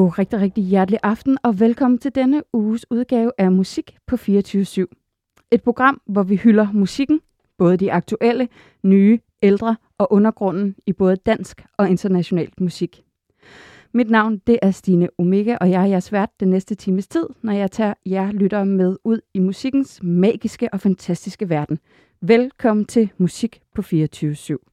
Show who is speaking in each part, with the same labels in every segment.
Speaker 1: God rigtig, rigtig hjertelig aften, og velkommen til denne uges udgave af Musik på 24-7. Et program, hvor vi hylder musikken, både de aktuelle, nye, ældre og undergrunden i både dansk og internationalt musik. Mit navn det er Stine Omega, og jeg er jeres vært den næste times tid, når jeg tager jer lyttere med ud i musikkens magiske og fantastiske verden. Velkommen til Musik på 24 /7.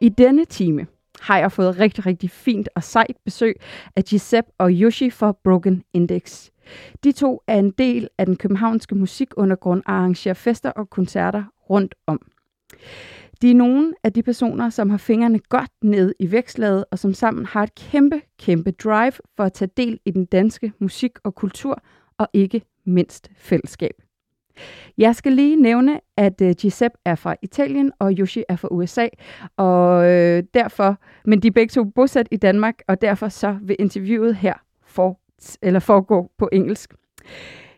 Speaker 1: I denne time har jeg fået rigtig, rigtig fint og sejt besøg af Giuseppe og Yoshi fra Broken Index. De to er en del af den københavnske musikundergrund og arrangerer fester og koncerter rundt om. De er nogle af de personer, som har fingrene godt ned i vækslaget, og som sammen har et kæmpe, kæmpe drive for at tage del i den danske musik og kultur, og ikke mindst fællesskab. Jeg skal lige nævne, at uh, Giuseppe er fra Italien, og Yoshi er fra USA, og øh, derfor, men de er begge to bosat i Danmark, og derfor så vil interviewet her for, eller foregå på engelsk.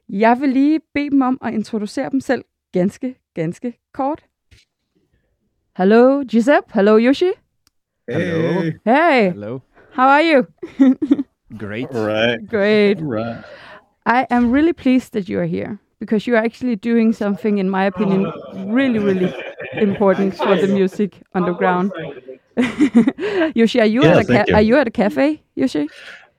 Speaker 1: Jeg vil lige bede dem om at introducere dem selv ganske, ganske kort. Hello, Giuseppe. Hello, Yoshi.
Speaker 2: Hello.
Speaker 1: Hey.
Speaker 2: Hello.
Speaker 1: How are you?
Speaker 2: Great.
Speaker 3: All right.
Speaker 1: Great.
Speaker 3: All right.
Speaker 1: I am really pleased that you are here because you are actually doing something, in my opinion, really, really important for the music underground. Yoshi, are you
Speaker 3: Yeah,
Speaker 1: at a ca-
Speaker 3: you.
Speaker 1: are you at a cafe, Yoshi?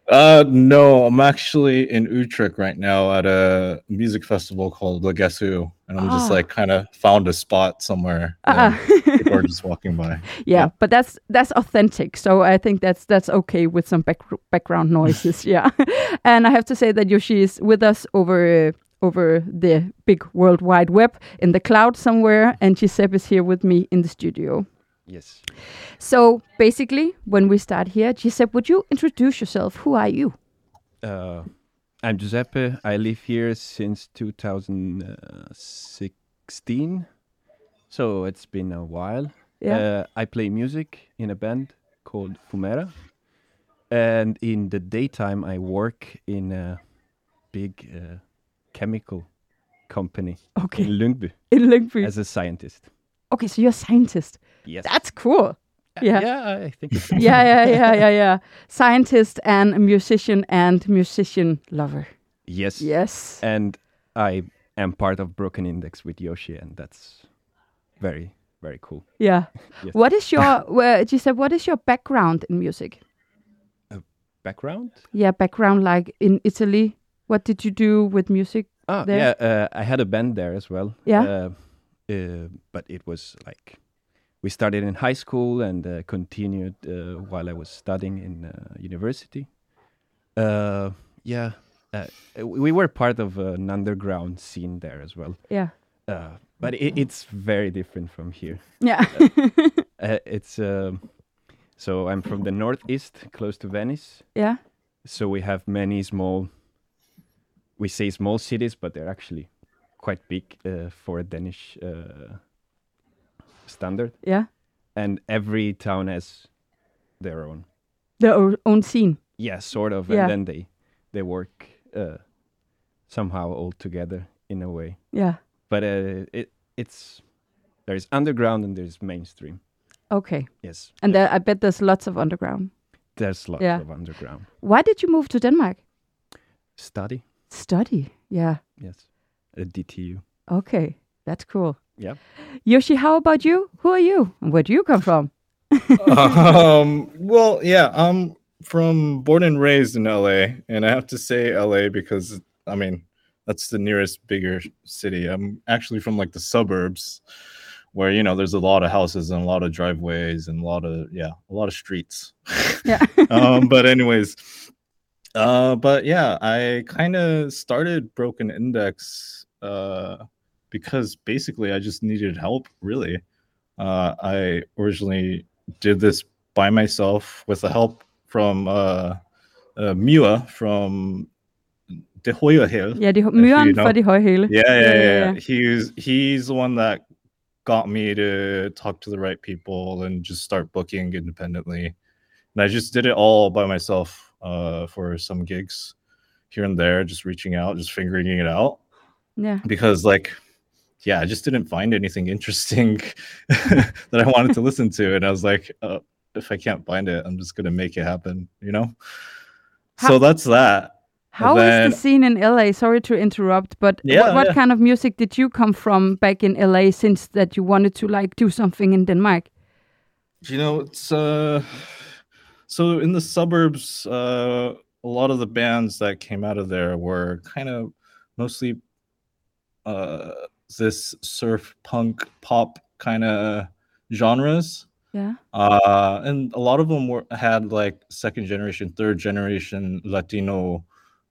Speaker 3: Uh, no, I'm actually in Utrecht right now at a music festival called Le Guess Who, and I'm just
Speaker 1: Ah.
Speaker 3: like kind of found a spot somewhere.
Speaker 1: Uh-uh.
Speaker 3: and people are just walking by.
Speaker 1: yeah, but that's that's authentic. So I think that's that's okay with some back, background noises. yeah, and I have to say that Yoshi is with us over. Over the big world wide web in the cloud somewhere, and Giuseppe is here with me in the studio.
Speaker 2: Yes.
Speaker 1: So basically, when we start here, Giuseppe, would you introduce yourself? Who are you?
Speaker 2: Uh, I'm Giuseppe. I live here since 2016. So it's been a while.
Speaker 1: Yeah.
Speaker 2: Uh, I play music in a band called Fumera. And in the daytime, I work in a big uh, chemical company
Speaker 1: okay.
Speaker 2: in Lyngby
Speaker 1: In Lyngby.
Speaker 2: as a scientist.
Speaker 1: Okay, so you're a scientist.
Speaker 2: Yes.
Speaker 1: That's cool. Uh, yeah.
Speaker 2: Yeah, I think.
Speaker 1: yeah, yeah, yeah, yeah, yeah. Scientist and musician and musician lover.
Speaker 2: Yes.
Speaker 1: Yes.
Speaker 2: and I am part of Broken Index with Yoshi, and that's very very cool.
Speaker 1: Yeah.
Speaker 2: Yes.
Speaker 1: What is your, well, said what is your background in music?
Speaker 2: A background?
Speaker 1: Yeah, background like in Italy. What did you do with music?
Speaker 2: Ah,
Speaker 1: There?
Speaker 2: yeah, uh, I had a band there as well.
Speaker 1: Yeah.
Speaker 2: uh, uh, but it was like we started in high school and uh, continued uh, while I was studying in uh, university. Uh, yeah, uh, we were part of an underground scene there as well.
Speaker 1: Yeah.
Speaker 2: Uh, but it, it's very different from here.
Speaker 1: Yeah.
Speaker 2: Uh, it's um, so I'm from the northeast, close to Venice.
Speaker 1: yeah.
Speaker 2: So we have many small. We say small cities, but they're actually quite big uh, for a Danish uh, standard.
Speaker 1: Yeah.
Speaker 2: And every town has their own.
Speaker 1: Their own scene.
Speaker 2: Yeah, sort of.
Speaker 1: Yeah.
Speaker 2: And then they they work uh, somehow all together in a way.
Speaker 1: Yeah.
Speaker 2: But uh, it it's there's underground and there's mainstream.
Speaker 1: Okay.
Speaker 2: Yes.
Speaker 1: And there, I bet there's lots of underground.
Speaker 2: There's lots
Speaker 1: Yeah.
Speaker 2: of underground.
Speaker 1: Why did you move to Denmark?
Speaker 2: Study.
Speaker 1: Study. Yeah.
Speaker 2: Yes. At DTU.
Speaker 1: Okay. That's cool.
Speaker 2: Yeah.
Speaker 1: Yoshi, how about you? Who are you? Where do you come from?
Speaker 3: um, well, yeah, I'm from born and raised in LA, and I have to say LA because I mean that's the nearest bigger city. I'm actually from like the suburbs, where you know there's a lot of houses and a lot of driveways and a lot of yeah, a lot of streets.
Speaker 1: Yeah.
Speaker 3: um, but anyways, uh, but yeah, I kind of started Broken Index uh, because basically I just needed help. Really, uh, I originally did this by myself with the help from uh, uh, Mua from De Hoya Hill.
Speaker 1: Ja, de,
Speaker 3: you know.
Speaker 1: for de hæle.
Speaker 3: Yeah, yeah,
Speaker 1: Yeah,
Speaker 3: yeah.
Speaker 1: yeah,
Speaker 3: yeah. He's he's the one that got me to talk to the right people and just start booking independently. And I just did it all by myself uh, for some gigs here and there, just reaching out, just figuring it out.
Speaker 1: Yeah.
Speaker 3: Because like yeah, I just didn't find anything interesting that I wanted to listen to, and I was like, uh, if I can't find it, I'm just gonna make it happen, you know.
Speaker 1: How-
Speaker 3: so that's that.
Speaker 1: How is
Speaker 3: then-
Speaker 1: the scene in LA? Sorry to interrupt, but
Speaker 3: Yeah,
Speaker 1: what, what
Speaker 3: yeah.
Speaker 1: kind of music did you come from back in LA since that you wanted to like do something in Denmark?
Speaker 3: You know, it's uh so in the suburbs, uh a lot of the bands that came out of there were kind of mostly uh this surf punk pop kind of genres.
Speaker 1: Yeah.
Speaker 3: Uh and a lot of them were had like second generation, third generation Latino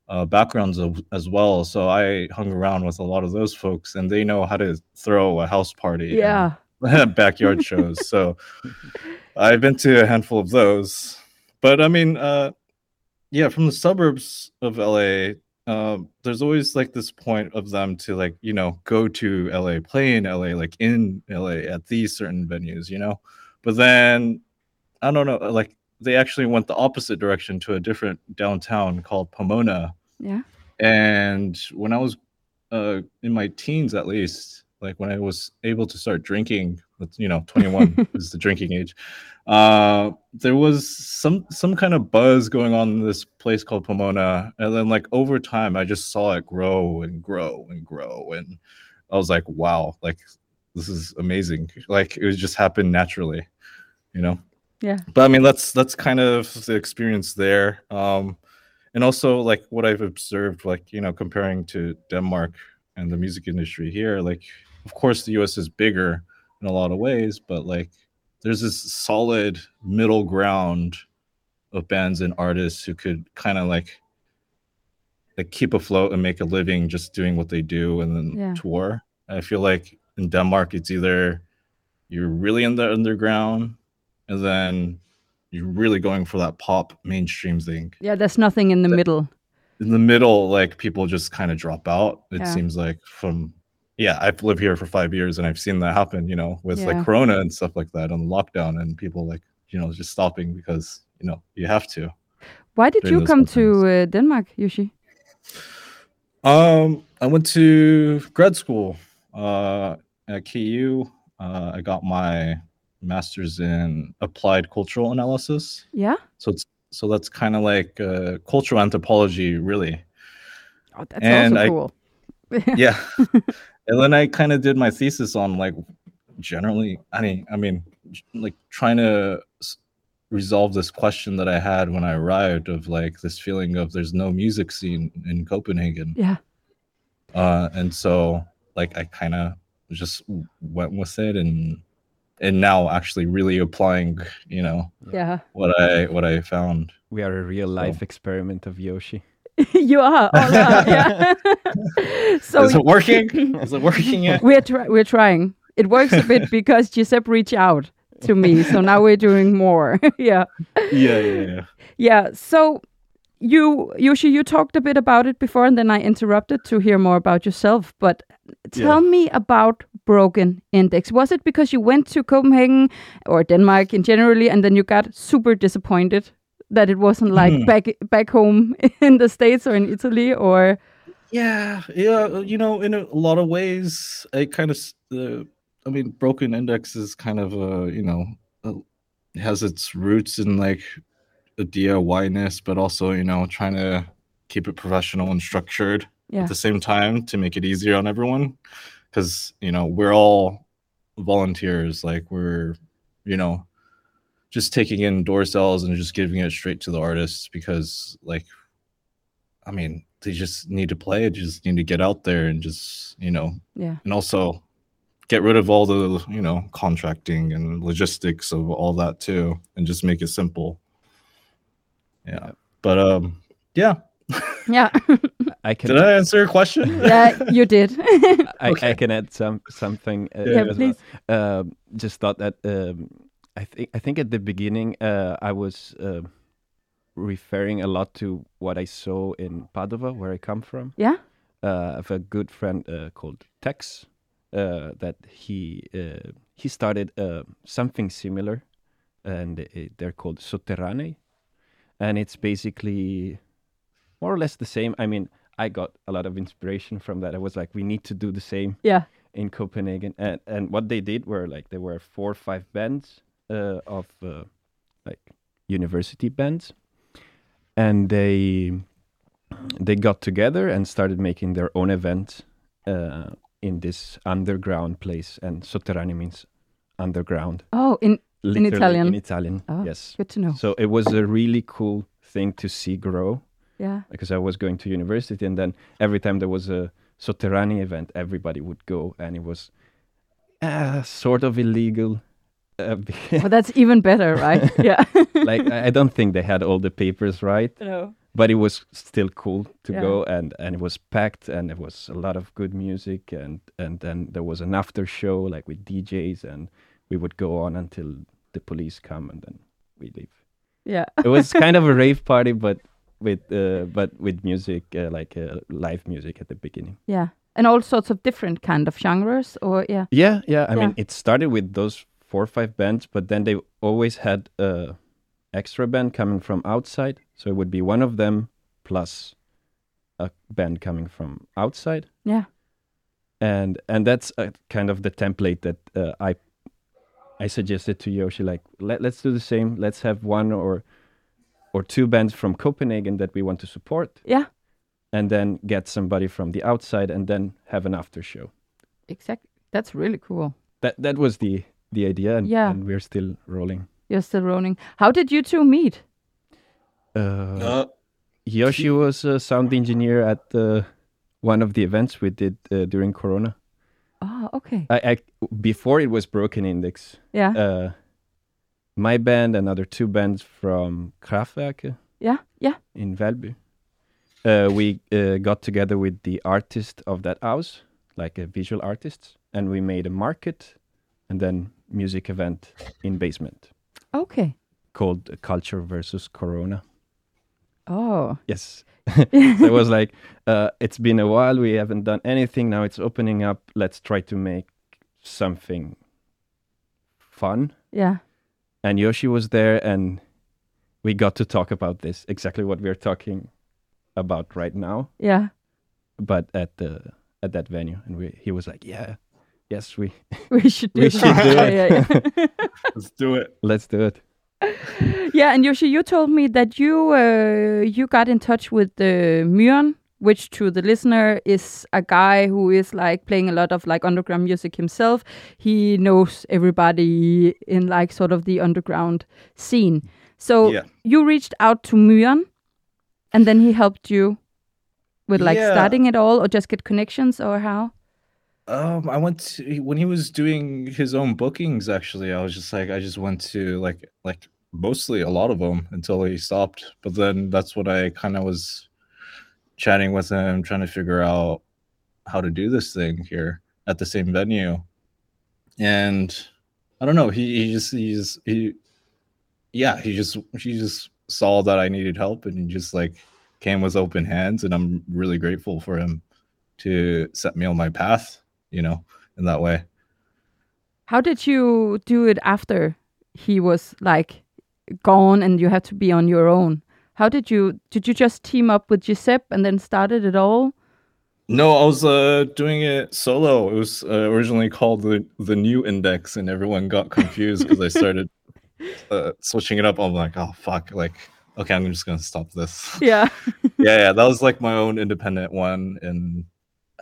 Speaker 3: uh, backgrounds of, as well. So I hung around with a lot of those folks, and they know how to throw a house party.
Speaker 1: Yeah.
Speaker 3: backyard shows. So I've been to a handful of those. But I mean, uh, yeah, from the suburbs of LA, um, there's always like this point of them to like, you know, go to LA, play in LA, like in LA at these certain venues, you know. But then I don't know, like they actually went the opposite direction to a different downtown called Pomona
Speaker 1: Yeah.
Speaker 3: and when i was uh in my teens at least like when i was able to start drinking you know 21 is the drinking age uh there was some some kind of buzz going on in this place called pomona. And then like over time i just saw it grow and grow and grow. And i was like wow like this is amazing. Like it was just happened naturally you know?
Speaker 1: Yeah.
Speaker 3: but i mean that's that's kind of the experience there. Um and also like what i've observed like you know comparing to denmark and the music industry here like of course the us is bigger in a lot of ways but like there's this solid middle ground of bands and artists who could kind of like like keep afloat and make a living just doing what they do and then
Speaker 1: Yeah.
Speaker 3: tour i feel like in denmark it's either you're really in the underground and then you're really going for that pop mainstream thing
Speaker 1: Yeah. There's nothing in the
Speaker 3: That-
Speaker 1: middle.
Speaker 3: in the middle, like people just kind of drop out. It
Speaker 1: Yeah.
Speaker 3: seems like from yeah, I've lived here for five years and I've seen that happen, you know, with
Speaker 1: Yeah.
Speaker 3: like Corona and stuff like that on lockdown and people like, you know, just stopping because, you know, you have to.
Speaker 1: Why did you come to uh, Denmark, Yoshi?
Speaker 3: Um, I went to grad school uh at KU. Uh, I got my master's in applied cultural analysis.
Speaker 1: Yeah.
Speaker 3: So it's so that's kind of like uh, cultural anthropology, really.
Speaker 1: Oh, that's
Speaker 3: And
Speaker 1: also
Speaker 3: I-
Speaker 1: cool.
Speaker 3: yeah and then i kind of did my thesis on like generally i mean i mean like trying to resolve this question that i had when i arrived of like this feeling of there's no music scene in copenhagen
Speaker 1: yeah.
Speaker 3: uh and so like i kind of just went with it and and now actually really applying you know
Speaker 1: Yeah.
Speaker 3: what i what i found
Speaker 2: We are a real life
Speaker 3: So-
Speaker 2: experiment of Yoshi.
Speaker 1: you are. all right, yeah. so
Speaker 3: is it working is it working yet
Speaker 1: we're try- we're trying. It works a bit because Giuseppe reached out to me, so now we're doing more. yeah,
Speaker 3: yeah yeah yeah
Speaker 1: yeah. So you, Yoshi, you talked a bit about it before, and then I interrupted to hear more about yourself. But tell me about Broken Index. Was it because you went to Copenhagen or Denmark in generally, and then you got super disappointed that it wasn't like
Speaker 3: Mhm.
Speaker 1: back back home in the states or in Italy, or
Speaker 3: Yeah, yeah. You know, in a lot of ways, it kind of. Uh, I mean, Broken Index is kind of a you know, a, has its roots in like a DIY-ness, but also you know, trying to keep it professional and structured
Speaker 1: yeah,
Speaker 3: at the same time to make it easier on everyone. Because you know, we're all volunteers. Like we're, you know, just taking in door cells and just giving it straight to the artists because like I mean, they just need to play. They just need to get out there and just, you know,
Speaker 1: yeah.
Speaker 3: and also get rid of all the, you know, contracting and logistics of all that too, and just make it simple. Yeah. But um, yeah.
Speaker 1: Yeah,
Speaker 2: I can
Speaker 3: Did I answer your question?
Speaker 1: yeah, you did.
Speaker 2: I, I can add some something. Uh,
Speaker 1: yeah,
Speaker 2: as well.
Speaker 1: please.
Speaker 2: Um, just thought that um, I think I think at the beginning uh, I was uh, referring a lot to what I saw in Padova, where I come from.
Speaker 1: Yeah.
Speaker 2: Uh, I have a good friend uh, called Tex uh, that he uh, he started uh, something similar, and it, they're called Sotterranei, and it's basically more or less the same. I mean, I got a lot of inspiration from that. I was like, we need to do the same
Speaker 1: Yeah,
Speaker 2: in Copenhagen, and and what they did were like there were four or five bands of uh, like university bands, and they they got together and started making their own event uh, in this underground place, and sotterraneo means underground.
Speaker 1: Oh, in
Speaker 2: literally
Speaker 1: Italian?
Speaker 2: In Italian,
Speaker 1: Oh.
Speaker 2: yes.
Speaker 1: good to know.
Speaker 2: So it was a really cool thing to see grow
Speaker 1: Yeah.
Speaker 2: because I was going to university, and then every time there was a sotterraneo event, everybody would go, and it was uh, sort of illegal. Uh,
Speaker 1: Well, that's even better, right? yeah.
Speaker 2: like I I don't think they had all the papers right,
Speaker 1: no.
Speaker 2: but it was still cool to
Speaker 1: Yeah.
Speaker 2: go, and and it was packed, and it was a lot of good music, and and then there was an after show like with DJs, and we would go on until the police come, and then we leave.
Speaker 1: Yeah.
Speaker 2: It was kind of a rave party, but with uh, but with music uh, like uh, live music at the beginning.
Speaker 1: Yeah. And all sorts of different kind of genres, or yeah.
Speaker 2: Yeah, yeah. I
Speaker 1: Yeah.
Speaker 2: mean, it started with those four or five bands, but then they always had a extra band coming from outside. So it would be one of them plus a band coming from outside,
Speaker 1: Yeah.
Speaker 2: and and that's uh kind of the template that uh, I I suggested to Yoshi. Like, let, let's do the same. Let's have one or or two bands from Copenhagen that we want to support,
Speaker 1: Yeah.
Speaker 2: and then get somebody from the outside, and then have an after show.
Speaker 1: Exactly. That's really cool.
Speaker 2: That that was the the idea, and,
Speaker 1: Yeah.
Speaker 2: and we're still rolling.
Speaker 1: You're still rolling. How did you two meet?
Speaker 2: Uh,
Speaker 3: Uh,
Speaker 2: Yoshi was a sound engineer at uh, one of the events we did uh, during Corona.
Speaker 1: Oh, okay.
Speaker 2: I, I before it was Broken Index.
Speaker 1: Yeah.
Speaker 2: Uh, my band and other two bands from Kraftwerk
Speaker 1: yeah. Yeah.
Speaker 2: in Valby. Uh, we uh, got together with the artist of that house, like a visual artist, and we made a market and then music event in basement
Speaker 1: Okay.
Speaker 2: called Culture versus Corona.
Speaker 1: Oh.
Speaker 2: Yes. so it was like, uh, it's been a while. We haven't done anything. Now it's opening up. Let's try to make something fun.
Speaker 1: Yeah.
Speaker 2: And Yoshi was there, and we got to talk about this exactly what we're talking about right now,
Speaker 1: Yeah.
Speaker 2: but at the at that venue. And we he was like, yeah, yes, we
Speaker 1: We should do
Speaker 2: We
Speaker 1: that.
Speaker 2: should do it.
Speaker 1: yeah, yeah.
Speaker 3: let's do it.
Speaker 2: let's do it.
Speaker 1: yeah, and Yoshi, you told me that you uh, you got in touch with uh, Mjørn, which to the listener is a guy who is like playing a lot of like underground music himself. He knows everybody in like sort of the underground scene. So
Speaker 3: Yeah.
Speaker 1: you reached out to Mjørn, and then he helped you with like
Speaker 3: Yeah.
Speaker 1: starting it all, or just get connections, or how?
Speaker 3: Um, I went to when he was doing his own bookings. Actually, I was just like, I just went to like like mostly a lot of them until he stopped. But then that's what I kind of was chatting with him, trying to figure out how to do this thing here at the same venue. And I don't know. He he just he's he, yeah. He just he just saw that I needed help, and he just like came with open hands, and I'm really grateful for him to set me on my path you know, in that way.
Speaker 1: How did you do it after he was like gone and you had to be on your own? How did you did you just team up with Giuseppe and then started it all?
Speaker 3: No, I was uh, doing it solo. It was uh, originally called the the New Index, and everyone got confused because I started uh, switching it up. I'm like, oh fuck, like okay, I'm just gonna stop this.
Speaker 1: Yeah.
Speaker 3: yeah, yeah, that was like my own independent one, and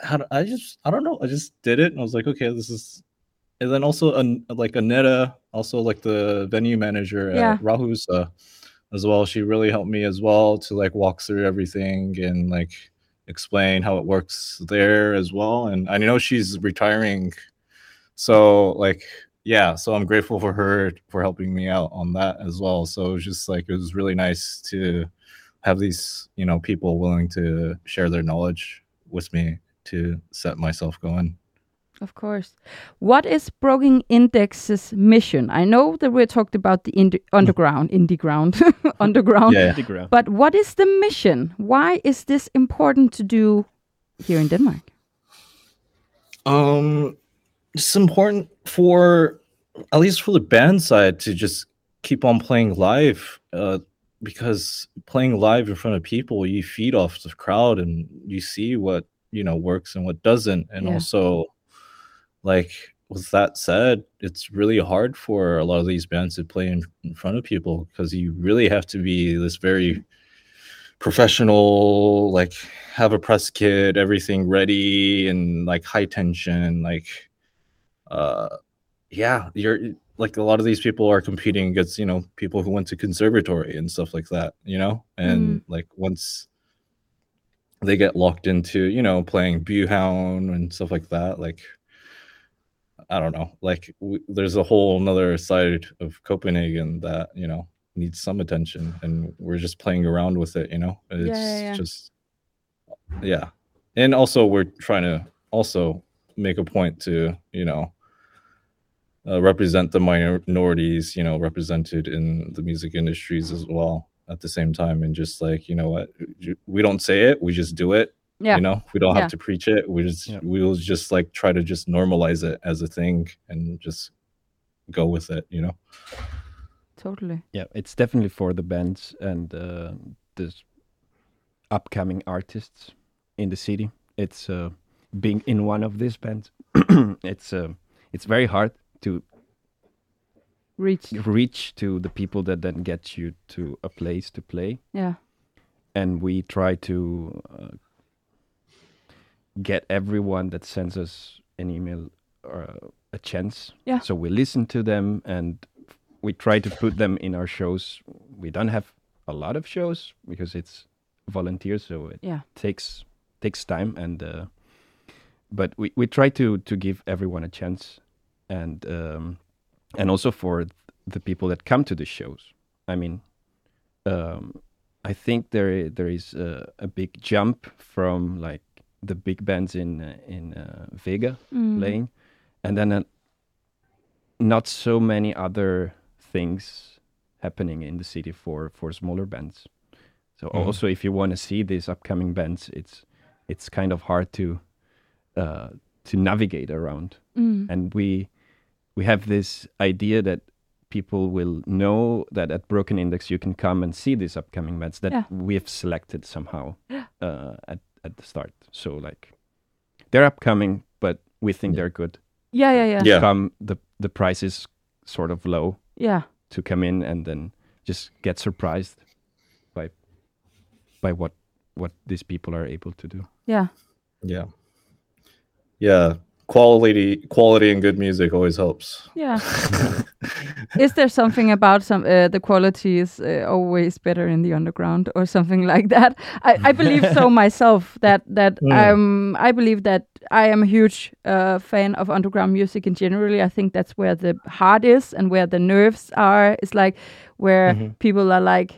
Speaker 3: how do, I just I don't know, I just did it, and I was like, okay, this is. And then also an, like Aneta, also like the venue manager
Speaker 1: Yeah.
Speaker 3: at Rahusa as well. She really helped me as well to like walk through everything and like explain how it works there as well. And I know she's retiring, so like yeah, so I'm grateful for her for helping me out on that as well. So it was just like it was really nice to have these you know people willing to share their knowledge with me to set myself going.
Speaker 1: Of course. What is Broken Index's mission? I know that we talked about the ind- underground, indie ground, underground.
Speaker 3: Yeah.
Speaker 2: The ground.
Speaker 1: But what is the mission? Why is this important to do here in Denmark?
Speaker 3: Um, it's important for at least for the band side to just keep on playing live. Uh, because playing live in front of people, you feed off the crowd and you see what you know works and what doesn't, and
Speaker 1: Yeah.
Speaker 3: also like with that said, it's really hard for a lot of these bands to play in, in front of people because you really have to be this very professional, like have a press kit, everything ready and like high tension, like uh yeah, you're like a lot of these people are competing against, you know, people who went to conservatory and stuff like that, you know? And like once they get locked into, you know, playing Buhound and stuff like that, like I don't know, like w- there's a whole another side of Copenhagen that, you know, needs some attention and we're just playing around with it, you know? It's
Speaker 1: yeah, yeah.
Speaker 3: just yeah. And also we're trying to also make a point to, you know, uh, represent the minorities, you know, represented in the music industries as well at the same time. And just like, you know what, we don't say it, we just do it.
Speaker 1: Yeah.
Speaker 3: You know, we don't
Speaker 1: Yeah.
Speaker 3: have to preach it. We just,
Speaker 2: Yeah.
Speaker 3: we'll just like try to just normalize it as a thing and just go with it, you know?
Speaker 1: Totally.
Speaker 2: yeah, it's definitely for the bands and uh, the upcoming artists in the city. It's uh, being in one of these bands. it's uh, it's very hard to
Speaker 1: Reach.
Speaker 2: reach to the people that then get you to a place to play,
Speaker 1: Yeah.
Speaker 2: and we try to uh, get everyone that sends us an email uh, a chance.
Speaker 1: Yeah.
Speaker 2: So we listen to them and we try to put them in our shows. We don't have a lot of shows because it's volunteers, so it
Speaker 1: Yeah.
Speaker 2: takes takes time and uh, but we, we try to to give everyone a chance and um, and also for the people that come to the shows. I mean, um, I think there there is a, a big jump from like the big bands in uh, in uh, Vega
Speaker 1: Mm.
Speaker 2: playing, and then uh, not so many other things happening in the city for for smaller bands. So
Speaker 3: Mhm.
Speaker 2: also, if you want to see these upcoming bands, it's it's kind of hard to uh, to navigate around
Speaker 1: Mm.
Speaker 2: and we we have this idea that people will know that at Broken Index you can come and see these upcoming bands that
Speaker 1: Yeah.
Speaker 2: we have selected somehow uh, at at the start. So like they're upcoming, but we think they're good.
Speaker 1: Yeah, yeah, yeah.
Speaker 3: Yeah.
Speaker 2: Come the the price is sort of low
Speaker 1: Yeah.
Speaker 2: to come in and then just get surprised by by what what these people are able to do.
Speaker 1: Yeah.
Speaker 3: Yeah. Yeah. Quality, quality and good music always helps.
Speaker 1: Yeah. Is there something about some uh, the quality is uh, always better in the underground or something like that? I, I believe so myself. That that um I believe that I am a huge uh, fan of underground music in generally. I think that's where the heart is and where the nerves are. It's like where
Speaker 3: Mhm.
Speaker 1: people are like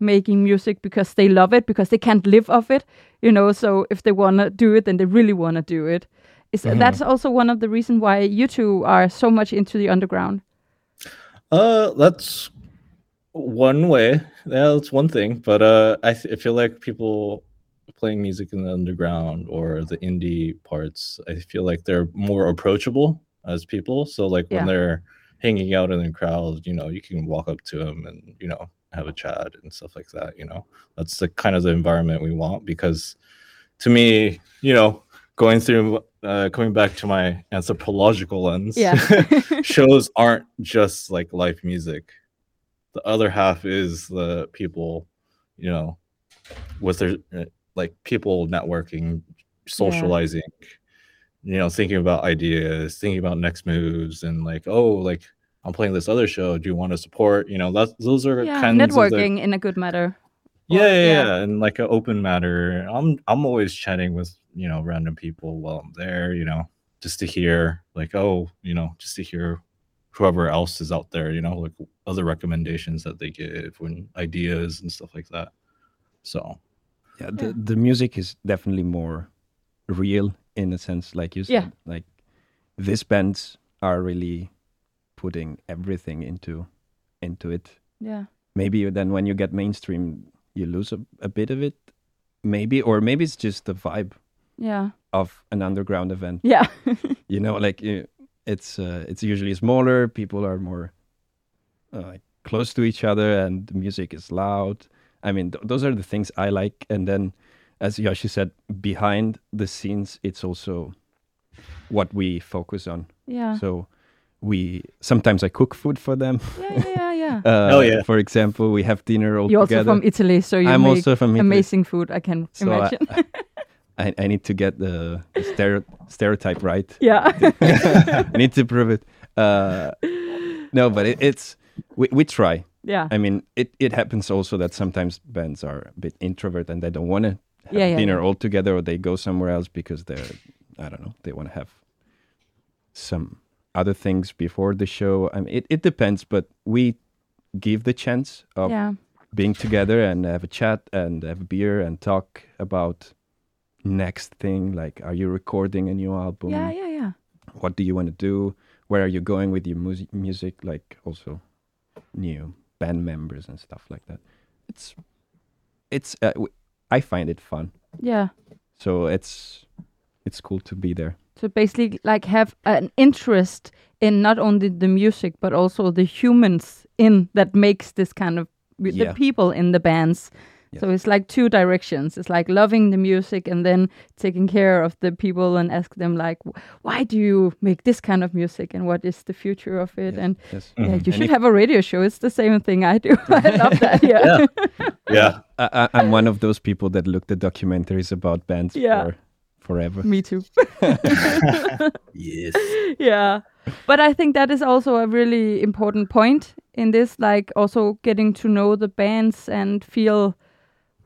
Speaker 1: making music because they love it because they can't live off it. You know, so if they wanna do it, then they really wanna do it. Is
Speaker 3: Mhm.
Speaker 1: that's also one of the reasons why you two are so much into the underground?
Speaker 3: Uh, that's one way. Yeah, that's one thing. But uh, I, th- I feel like people playing music in the underground or the indie parts, I feel like they're more approachable as people. So like
Speaker 1: Yeah.
Speaker 3: when they're hanging out in the crowd, you know, you can walk up to them and you know have a chat and stuff like that. You know, that's the kind of the environment we want because to me, you know, going through uh, coming back to my anthropological lens,
Speaker 1: Yeah.
Speaker 3: shows aren't just like live music. The other half is the people, you know, with their uh, like people networking, socializing, you know, thinking about ideas, thinking about next moves, and like, oh, like I'm playing this other show. Do you want to support? You know, that's those are
Speaker 1: yeah,
Speaker 3: kinds of the,
Speaker 1: networking in a good matter.
Speaker 3: yeah, yeah,
Speaker 1: yeah.
Speaker 3: yeah, and like an open matter. I'm I'm always chatting with you know random people while I'm there, you know, just to hear like oh, you know, just to hear whoever else is out there, you know, like other recommendations that they give when ideas and stuff like that. So
Speaker 2: yeah, the, the music is definitely more real in a sense like you said
Speaker 1: Yeah.
Speaker 2: like these bands are really putting everything into into it
Speaker 1: Yeah.
Speaker 2: maybe then when you get mainstream you lose a, a bit of it maybe or maybe it's just the vibe
Speaker 1: Yeah.
Speaker 2: of an underground event
Speaker 1: Yeah.
Speaker 2: you know like it's uh, it's usually smaller people are more uh, close to each other and the music is loud i mean th- those are the things i like and then as yoshi said behind the scenes it's also what we focus on.
Speaker 1: Yeah.
Speaker 2: So we sometimes I cook food for them.
Speaker 1: yeah, yeah, yeah, yeah.
Speaker 2: Uh,
Speaker 3: Hell yeah.
Speaker 2: For example, we have dinner all
Speaker 1: You're also from Italy, so you
Speaker 2: I'm
Speaker 1: make
Speaker 2: also from Italy.
Speaker 1: amazing food. I can
Speaker 2: So
Speaker 1: imagine.
Speaker 2: I, I need to get the, the stereo, stereotype right.
Speaker 1: yeah.
Speaker 2: I need to prove it. Uh, no, but it, it's we, we try.
Speaker 1: yeah.
Speaker 2: I mean, it, it happens also that sometimes bands are a bit introvert and they don't want to have
Speaker 1: Yeah, yeah,
Speaker 2: dinner
Speaker 1: yeah.
Speaker 2: all together, or they go somewhere else because they're I don't know they want to have some other things before the show. I mean, it it depends, but we give the chance of being together and have a chat and have a beer and talk about next thing like are you recording a new album
Speaker 1: Yeah, yeah, yeah.
Speaker 2: what do you want to do where are you going with your music music like also new band members and stuff like that it's it's uh, w- i find it fun
Speaker 1: Yeah.
Speaker 2: so it's it's cool to be there
Speaker 1: So basically, like have an interest in not only the music but also the humans in that makes this kind of the
Speaker 2: Yeah.
Speaker 1: people in the bands.
Speaker 2: Yeah.
Speaker 1: So it's like two directions. It's like loving the music and then taking care of the people and ask them like, why do you make this kind of music and what is the future of it?
Speaker 2: yes,
Speaker 1: And
Speaker 2: yes.
Speaker 1: yeah, you
Speaker 3: Mhm.
Speaker 1: should have a radio show. It's the same thing I do. I love that. Yeah.
Speaker 3: Yeah. yeah.
Speaker 2: I, I, i'm one of those people that look the documentaries about bands
Speaker 1: Yeah.
Speaker 2: for forever
Speaker 1: Me too.
Speaker 3: Yes.
Speaker 1: yeah but i think that is also a really important point in this like also getting to know the bands and feel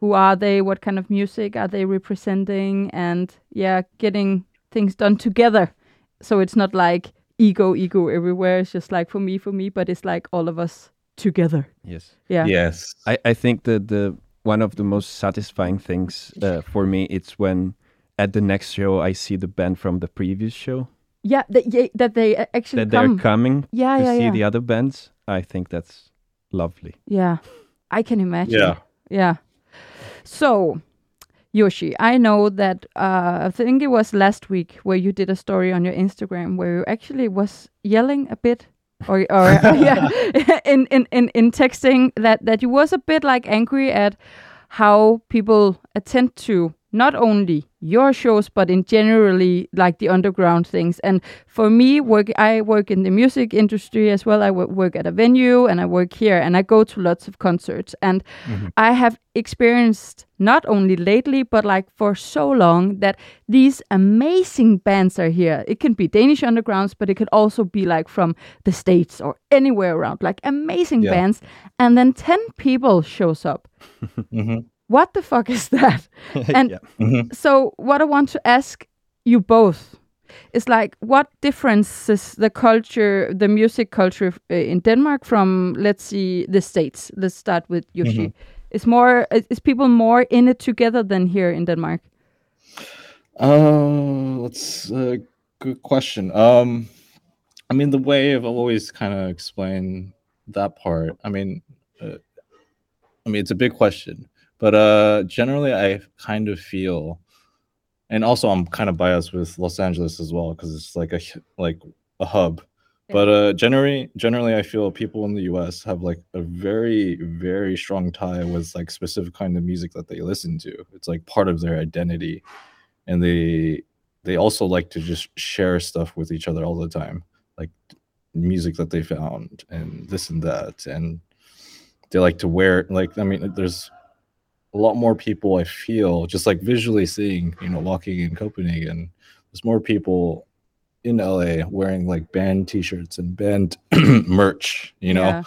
Speaker 1: who are they what kind of music are they representing and yeah getting things done together so it's not like ego ego everywhere it's just like for me for me but it's like all of us together
Speaker 2: yes
Speaker 1: yeah
Speaker 3: Yes.
Speaker 2: I, I think that the one of the most satisfying things uh, for me it's when at the next show I see the band from the previous show
Speaker 1: yeah that, yeah, that they uh, actually
Speaker 2: that they're coming
Speaker 1: yeah
Speaker 2: to
Speaker 1: yeah
Speaker 2: see
Speaker 1: yeah
Speaker 2: the other bands. I think that's lovely.
Speaker 1: Yeah, I can imagine.
Speaker 3: Yeah.
Speaker 1: Yeah. So, Yoshi, I know that uh, I think it was last week where you did a story on your Instagram where you actually was yelling a bit, or or yeah, in, in in in texting that that you was a bit like angry at how people attend to not only your shows but in generally like the underground things. And for me work i work in the music industry as well. I work at a venue and i work here and i go to lots of concerts. And i have experienced not only lately but like for so long that these amazing bands are here. It can be danish undergrounds but it could also be like from the states or anywhere around. Like amazing
Speaker 3: Yeah.
Speaker 1: bands. And then 10 people shows up.
Speaker 3: Hmm
Speaker 1: what the fuck is that and
Speaker 2: yeah.
Speaker 3: hmm
Speaker 1: so what i want to ask you both is like what differences the culture the music culture uh, in denmark from let's see the states let's start with yoshi is more is, is people more in it together than here in denmark
Speaker 3: Uh, that's a good question. Um, I mean, the way I've always kind of explained that part. I mean, uh, I mean, it's a big question, but uh, generally, I kind of feel, and also I'm kind of biased with Los Angeles as well because it's like a like a hub. But uh, generally, generally, I feel people in the U.S. have like a very, very strong tie with like specific kind of music that they listen to. It's like part of their identity and they they also like to just share stuff with each other all the time like music that they found and this and that and they like to wear like i mean there's a lot more people i feel just like visually seeing you know walking in copenhagen there's more people in la wearing like band t-shirts and band merch you know
Speaker 1: Yeah.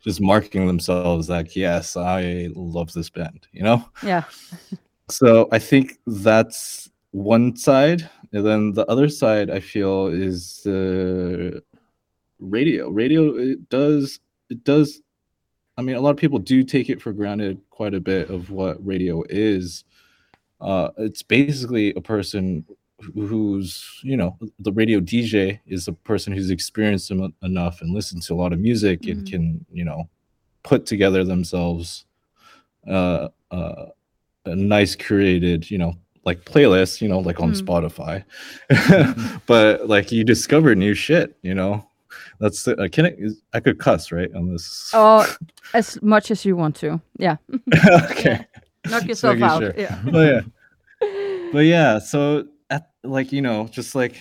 Speaker 3: just marking themselves like yes i love this band you know
Speaker 1: yeah
Speaker 3: so I think that's one side, and then the other side I feel is the radio. Radio it does it does. I mean, a lot of people do take it for granted quite a bit of what radio is. Uh, it's basically a person who's you know the radio DJ is a person who's experienced em- enough and listened to a lot of music and
Speaker 1: Mhm.
Speaker 3: can you know put together themselves uh, uh, a nice curated, you know, like playlist, you know, like on
Speaker 1: Mm.
Speaker 3: Spotify. but like you discover new shit, you know. That's the, uh, can I, is- I could cuss right on this.
Speaker 1: oh as much as you want to yeah
Speaker 3: okay.
Speaker 1: knock yourself out
Speaker 3: sure.
Speaker 1: yeah
Speaker 3: But yeah. But yeah, so at, like you know, just like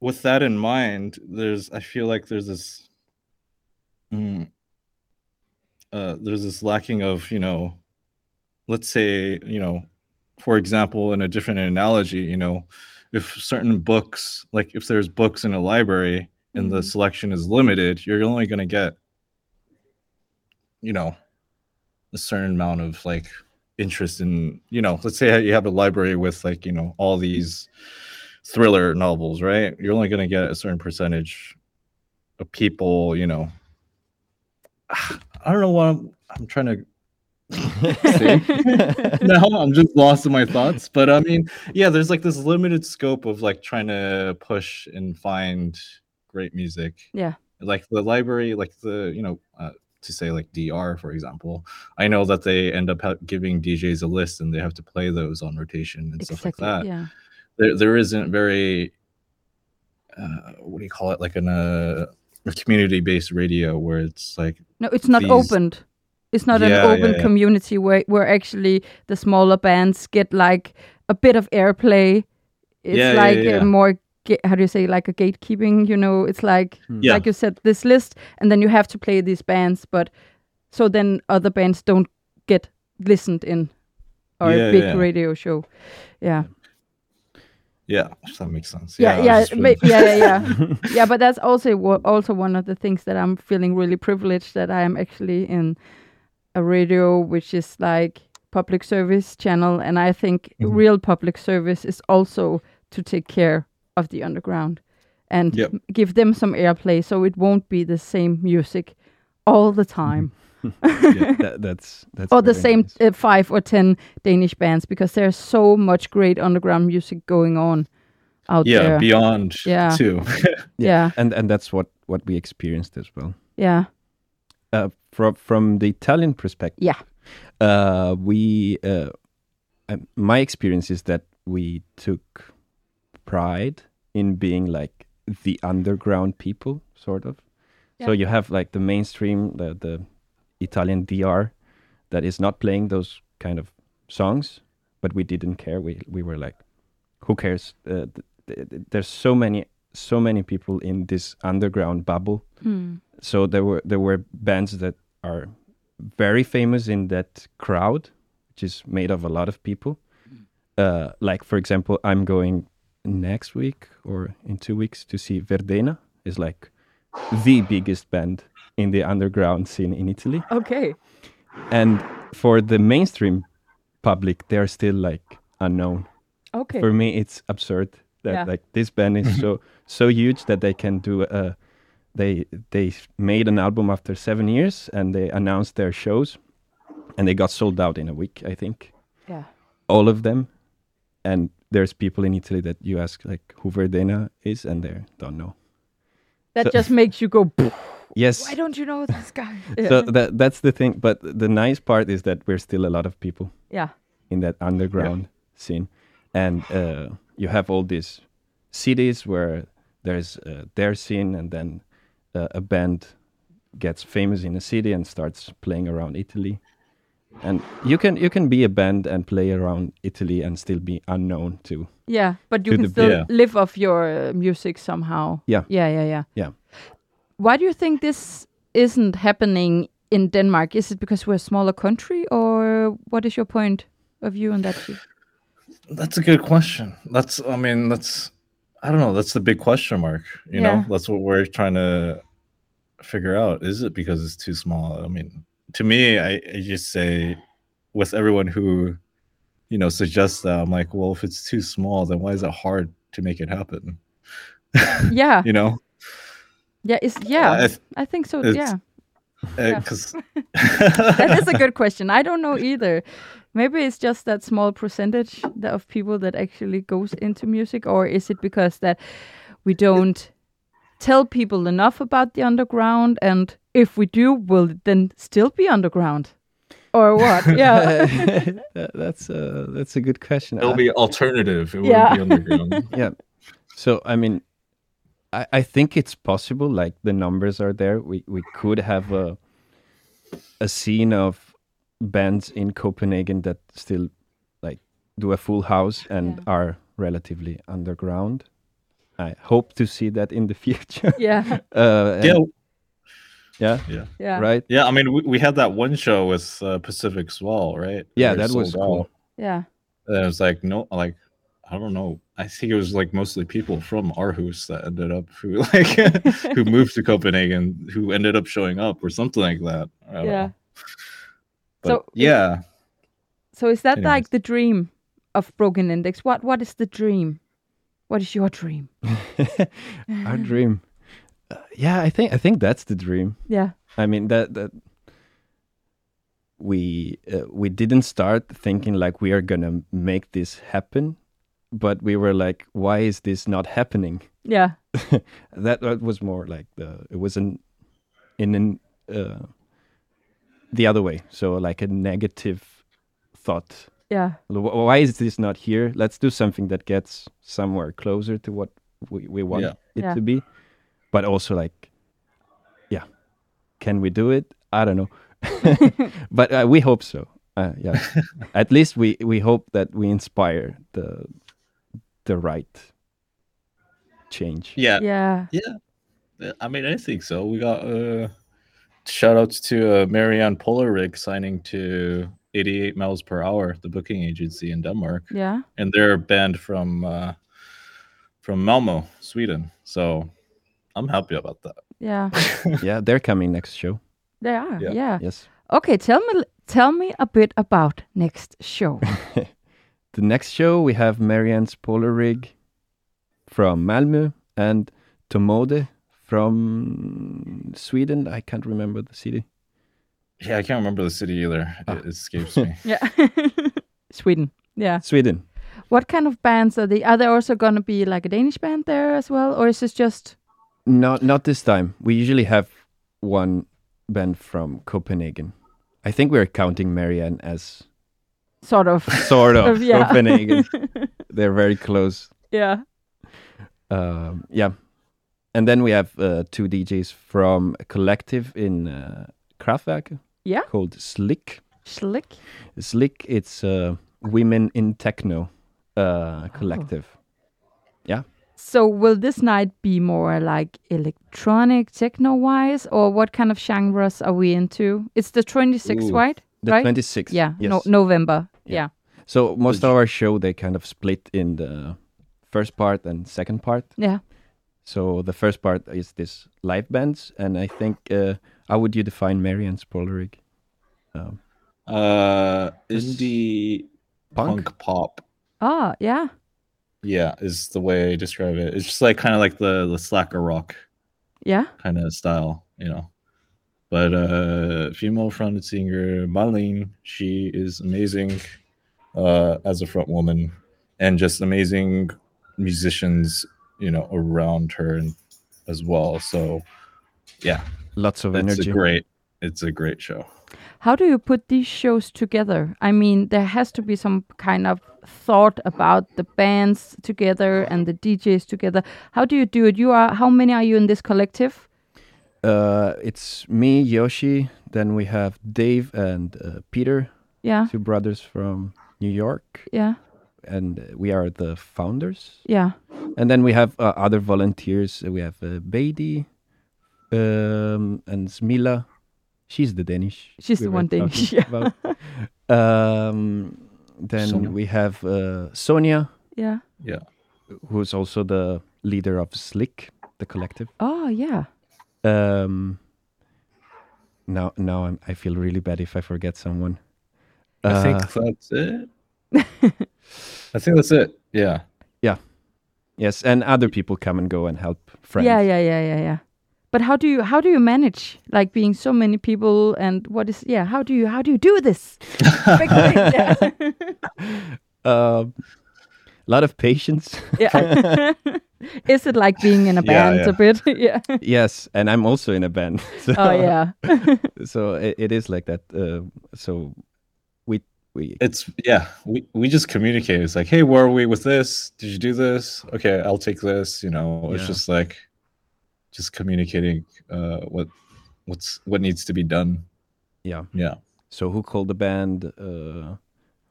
Speaker 3: with that in mind, there's I feel like there's this mm, uh, there's this lacking of you know, let's say you know, for example, in a different analogy, you know, if certain books like if there's books in a library and the
Speaker 1: Mhm.
Speaker 3: selection is limited, you're only going to get you know a certain amount of like interest in you know let's say you have a library with like you know all these thriller novels right? You're only going to get a certain percentage of people you know. I don't know what i'm, I'm trying to now i'm just lost in my thoughts but i mean yeah there's like this limited scope of like trying to push and find great music
Speaker 1: Yeah.
Speaker 3: like the library like the you know uh, to say like dr for example i know that they end up giving djs a list and they have to play those on rotation and stuff like that
Speaker 1: Yeah.
Speaker 3: there, there isn't very uh, what do you call it like in a, a community-based radio where it's like
Speaker 1: No, it's not
Speaker 3: these-
Speaker 1: opened. It's not
Speaker 3: Yeah,
Speaker 1: an open
Speaker 3: yeah.
Speaker 1: community where where actually the smaller bands get like a bit of airplay. It's
Speaker 3: Yeah, yeah,
Speaker 1: like
Speaker 3: yeah.
Speaker 1: A more how do you say like a gatekeeping. You know, it's like
Speaker 3: Yeah.
Speaker 1: like you said this list, and then you have to play these bands, but so then other bands don't get listened in or
Speaker 3: Yeah,
Speaker 1: a big
Speaker 3: yeah.
Speaker 1: radio show. Yeah,
Speaker 3: yeah if that makes sense
Speaker 1: yeah,
Speaker 3: I
Speaker 1: yeah,
Speaker 3: was just
Speaker 1: ma-
Speaker 3: really-
Speaker 1: yeah, yeah, yeah. yeah, but that's also also one of the things that I'm feeling really privileged that I am actually in a radio which is like public service channel, and I think
Speaker 3: Mhm.
Speaker 1: real public service is also to take care of the underground and
Speaker 3: Yep.
Speaker 1: give them some airplay, so it won't be the same music all the time.
Speaker 2: yeah, that, that's that's
Speaker 1: or the same
Speaker 2: nice.
Speaker 1: uh, five or ten Danish bands because there's so much great underground music going on out
Speaker 3: yeah
Speaker 1: there.
Speaker 3: beyond
Speaker 1: Yeah.
Speaker 3: too
Speaker 1: yeah,
Speaker 2: and and that's what what we experienced as well.
Speaker 1: yeah,
Speaker 2: Uh, from from the Italian perspective,
Speaker 1: Yeah.
Speaker 2: uh, we uh, um, my experience is that we took pride in being like the underground people, sort of. So you have like the mainstream, the the Italian DR, that is not playing those kind of songs, but we didn't care. We we were like, who cares? Uh, th- th- th- there's so many so many people in this underground bubble
Speaker 1: Hmm.
Speaker 2: so there were there were bands that are very famous in that crowd which is made of a lot of people uh, like for example i'm going next week or in two weeks to see verdena is like the biggest band in the underground scene in italy
Speaker 1: Okay.
Speaker 2: and for the mainstream public they're still like unknown
Speaker 1: Okay.
Speaker 2: for me it's absurd that
Speaker 1: Yeah.
Speaker 2: like this band is so so huge that they can do a they they made an album after seven years and they announced their shows and they got sold out in a week i think
Speaker 1: yeah.
Speaker 2: all of them and there's people in italy that you ask like who verdena is and they don't know
Speaker 1: That
Speaker 2: So-
Speaker 1: just makes you go.
Speaker 2: Yes
Speaker 1: Why don't you know this guy?
Speaker 2: so that that's the thing but the nice part is that we're still a lot of people
Speaker 1: yeah.
Speaker 2: in that underground scene and uh, you have all these cities where there's uh, their scene and then uh, a band gets famous in a city and starts playing around Italy and you can you can be a band and play around Italy and still be unknown too
Speaker 1: Yeah, but you
Speaker 2: To
Speaker 1: can
Speaker 2: the
Speaker 1: still
Speaker 3: Yeah.
Speaker 1: live off your uh, music somehow.
Speaker 2: Yeah.
Speaker 1: Yeah, yeah, yeah.
Speaker 2: Yeah.
Speaker 1: Why do you think this isn't happening in Denmark? Is it because we're a smaller country, or what is your point of view on that? Chief?
Speaker 3: That's a good question. That's, I mean, that's, I don't know. That's the big question mark. You
Speaker 1: Yeah.
Speaker 3: know, that's what we're trying to figure out. Is it because it's too small? I mean, to me, I, I just say, with everyone who, you know, suggests that, I'm like, well, if it's too small, then why is it hard to make it happen?
Speaker 1: Yeah,
Speaker 3: you know,
Speaker 1: yeah, is yeah.
Speaker 3: I
Speaker 1: I think so. Yeah, eh,
Speaker 3: because
Speaker 1: that is a good question. I don't know either. Maybe it's just that small percentage of people that actually goes into music, or is it because that we don't tell people enough about the underground, and if we do, will it then still be underground, or what? Yeah,
Speaker 2: That- that's a that's a good question
Speaker 3: it'll
Speaker 2: I-
Speaker 3: be alternative. It
Speaker 1: Yeah.
Speaker 3: wouldn't be underground.
Speaker 2: yeah. So I mean, I, I think it's possible. Like the numbers are there. We we could have a a scene of bands in Copenhagen that still like do a full house and
Speaker 1: Yeah.
Speaker 2: are relatively underground. I hope to see that in the future.
Speaker 1: Yeah.
Speaker 2: uh,
Speaker 3: Yeah,
Speaker 2: yeah,
Speaker 3: yeah,
Speaker 1: Yeah.
Speaker 2: right.
Speaker 3: yeah. I mean, we, we had that one show with uh, Pacific Swell, right?
Speaker 2: Yeah,
Speaker 3: Where
Speaker 2: that was
Speaker 3: sold
Speaker 2: cool.
Speaker 3: out.
Speaker 1: Yeah.
Speaker 3: And it was like no, like I don't know. I think it was like mostly people from Aarhus that ended up who like who moved to Copenhagen who ended up showing up or something like that. I
Speaker 1: Yeah.
Speaker 3: know. But
Speaker 1: So-
Speaker 3: yeah,
Speaker 1: So is that
Speaker 3: Anyways.
Speaker 1: like the dream of Broken Index? What What is the dream? What is your dream?
Speaker 2: Our dream. Uh, yeah, I think I think that's the dream.
Speaker 1: Yeah.
Speaker 2: I mean that that we uh, we didn't start thinking like we are gonna make this happen, but we were like, why is this not happening?
Speaker 1: Yeah.
Speaker 2: that, that was more like the it was an in an uh, the other way. So like a negative thought.
Speaker 1: Yeah.
Speaker 2: Why is this not here? Let's do something that gets somewhere closer to what we, we want
Speaker 3: Yeah.
Speaker 2: it
Speaker 1: Yeah.
Speaker 2: to be. But also like, yeah, can we do it? I don't know, but uh, we hope so. Uh, yeah, at least we we hope that we inspire the the right change.
Speaker 3: yeah,
Speaker 1: Yeah.
Speaker 3: Yeah, I mean, I think so. We got uh, shout outs to uh, Marianne Polarig signing to 88 miles per hour, the booking agency in Denmark,
Speaker 1: Yeah.
Speaker 3: and they're banned from uh, from Malmo, Sweden. So I'm happy about that.
Speaker 1: Yeah.
Speaker 2: yeah, they're coming next show.
Speaker 1: They are. Yeah.
Speaker 3: Yeah.
Speaker 2: Yes,
Speaker 1: Okay. Tell me. Tell me a bit about next show.
Speaker 2: the next show we have Marianne's Polar Rig from Malmö and Tomode from Sweden. I can't remember the city.
Speaker 3: Yeah, I can't remember the city either.
Speaker 2: Ah.
Speaker 3: It escapes me.
Speaker 1: yeah. Sweden. Yeah.
Speaker 2: Sweden.
Speaker 1: What kind of bands are they? Are there also going to be like a Danish band there as well, or is this just?
Speaker 2: Not not this time. We usually have one band from Copenhagen. I think we're counting Marianne as
Speaker 1: Sort of.
Speaker 2: sort of
Speaker 1: yeah.
Speaker 2: Copenhagen. They're very close.
Speaker 1: yeah.
Speaker 2: Um, yeah, and then we have uh, two DJs from a collective in uh, Kraftwerk.
Speaker 1: Yeah.
Speaker 2: called Slick.
Speaker 1: Slick.
Speaker 2: Slick. It's uh, women in techno uh, collective. Yeah?
Speaker 1: So will this night be more like electronic techno wise, or what kind of genres are we into? It's the 26th,
Speaker 2: Ooh,
Speaker 1: right?
Speaker 2: The
Speaker 1: Right?
Speaker 2: 26th.
Speaker 1: Yeah.
Speaker 2: Yes.
Speaker 1: No, November.
Speaker 2: Yeah.
Speaker 1: Yeah.
Speaker 2: So most of our show they kind of split in the first part and second part.
Speaker 1: Yeah.
Speaker 2: So the first part is this live bands, and I think uh, how would you define Marianne's Polarig? Um,
Speaker 3: Uh, indie
Speaker 2: Punk?
Speaker 3: punk pop.
Speaker 1: Oh, yeah.
Speaker 3: Yeah, is the way I describe it. It's just like kind of like the the slacker rock
Speaker 1: Yeah.
Speaker 3: kind of style, you know. But uh female fronted singer Marlene, she is amazing uh as a front woman and just amazing musicians, you know, around her and as well. So yeah,
Speaker 2: lots of
Speaker 3: it's
Speaker 2: energy.
Speaker 3: a great it's a great show.
Speaker 1: How do you put these shows together? I mean, there has to be some kind of thought about the bands together and the DJs together. How do you do it? You are how many are you in this collective?
Speaker 2: Uh, it's me, Yoshi. Then we have Dave and uh, Peter,
Speaker 1: Yeah.
Speaker 2: two brothers from New York,
Speaker 1: Yeah.
Speaker 2: and we are the founders.
Speaker 1: Yeah.
Speaker 2: And then we have uh, other volunteers. We have uh, Beatty um, and Smila. She's the Danish.
Speaker 1: She's
Speaker 2: we
Speaker 1: the one Danish, yeah.
Speaker 2: Um, then
Speaker 3: Sonia.
Speaker 2: we have uh, Sonia,
Speaker 1: Yeah.
Speaker 2: who's also the leader of Slick, the collective.
Speaker 1: Oh, yeah.
Speaker 2: Um, now, now I'm, I feel really bad if I forget someone.
Speaker 3: I
Speaker 2: Uh,
Speaker 3: think that's it. I think that's it. Yeah. Yeah.
Speaker 2: yes, and other people come and go and help friends.
Speaker 1: Yeah, yeah, yeah, yeah, yeah. But how do you how do you manage like being so many people and what is yeah how do you how do you do this? Big.
Speaker 2: Um, a lot of patience.
Speaker 1: yeah. is it like being in a
Speaker 3: Yeah,
Speaker 1: band
Speaker 3: yeah.
Speaker 1: a bit? yeah.
Speaker 2: yes, and I'm also in a band. So,
Speaker 1: Oh yeah.
Speaker 2: so it, it is like that. Uh, so we we
Speaker 3: It's yeah, we, we just communicate. It's like, hey, where are we with this? Did you do this? Okay, I'll take this. You know, it's
Speaker 2: Yeah.
Speaker 3: just like just communicating uh what what's what needs to be done.
Speaker 2: yeah.
Speaker 3: Yeah.
Speaker 2: So who called the band? Uh,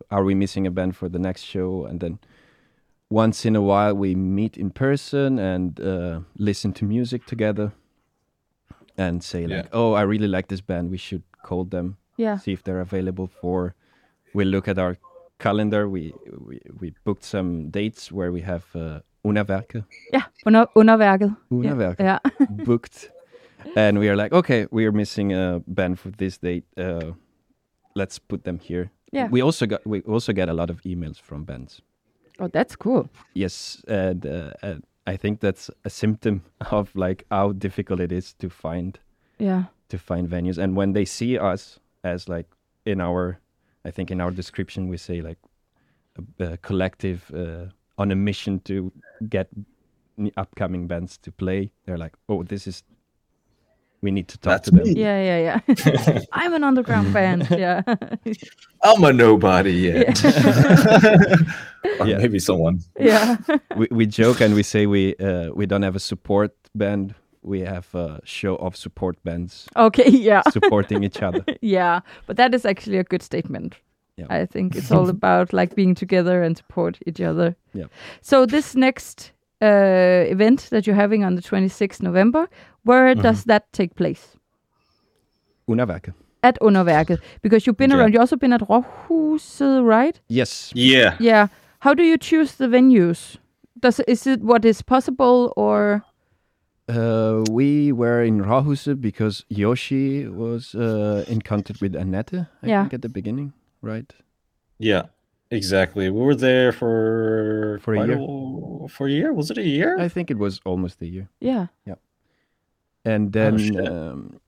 Speaker 2: are we missing a band for the next show? And then once in a while we meet in person and uh, listen to music together and say like,
Speaker 3: Yeah.
Speaker 2: "Oh, I really like this band. We should call them,
Speaker 1: Yeah.
Speaker 2: see if they're available for." We look at our calendar. We we, we booked some dates where we have uh, Unaverke,
Speaker 1: Ja, under, underværket.
Speaker 2: Unaverke
Speaker 1: Ja.
Speaker 2: booked, and we are like, "Okay, we are missing a band for this date. Uh, let's put them here."
Speaker 1: Yeah.
Speaker 2: We also got we also get a lot of emails from bands.
Speaker 1: Oh, that's cool.
Speaker 2: Yes, and, uh, and I think that's a symptom of like how difficult it is to find
Speaker 1: Yeah.
Speaker 2: to find venues. And when they see us as like in our, I think in our description we say like a, a collective uh, on a mission to get upcoming bands to play. They're like, oh, this is. We need to talk
Speaker 3: That's
Speaker 2: to them.
Speaker 3: me.
Speaker 1: Yeah, yeah, yeah. I'm an underground band. Yeah.
Speaker 3: I'm a nobody yet. or
Speaker 2: Yeah.
Speaker 3: maybe someone.
Speaker 1: yeah.
Speaker 2: we, we joke and we say we uh, we don't have a support band. We have a show of support bands
Speaker 1: Okay, yeah.
Speaker 2: supporting each other.
Speaker 1: Yeah. But that is actually a good statement.
Speaker 2: Yeah.
Speaker 1: I think it's all about like being together and support each other.
Speaker 2: Yeah.
Speaker 1: So this next uh, event that you're having on the 26th November, where
Speaker 2: Mm-hmm.
Speaker 1: does that take place?
Speaker 2: Unaverke.
Speaker 1: At Underværket, because you've been
Speaker 3: Yeah.
Speaker 1: around. You've also been at Råhuset, right?
Speaker 2: Yes.
Speaker 3: Yeah.
Speaker 1: Yeah. How do you choose the venues? Does is it what is possible or?
Speaker 2: Uh, we were in Rahuse because Yoshi was uh, in contact with Annette, I
Speaker 1: Yeah.
Speaker 2: think, at the beginning, right?
Speaker 3: Yeah. Exactly. We were there for
Speaker 2: For a year.
Speaker 3: wh- for a year. Was it a year?
Speaker 2: I think it was almost a year.
Speaker 1: Yeah. Yeah.
Speaker 2: And then
Speaker 3: shit.
Speaker 2: um,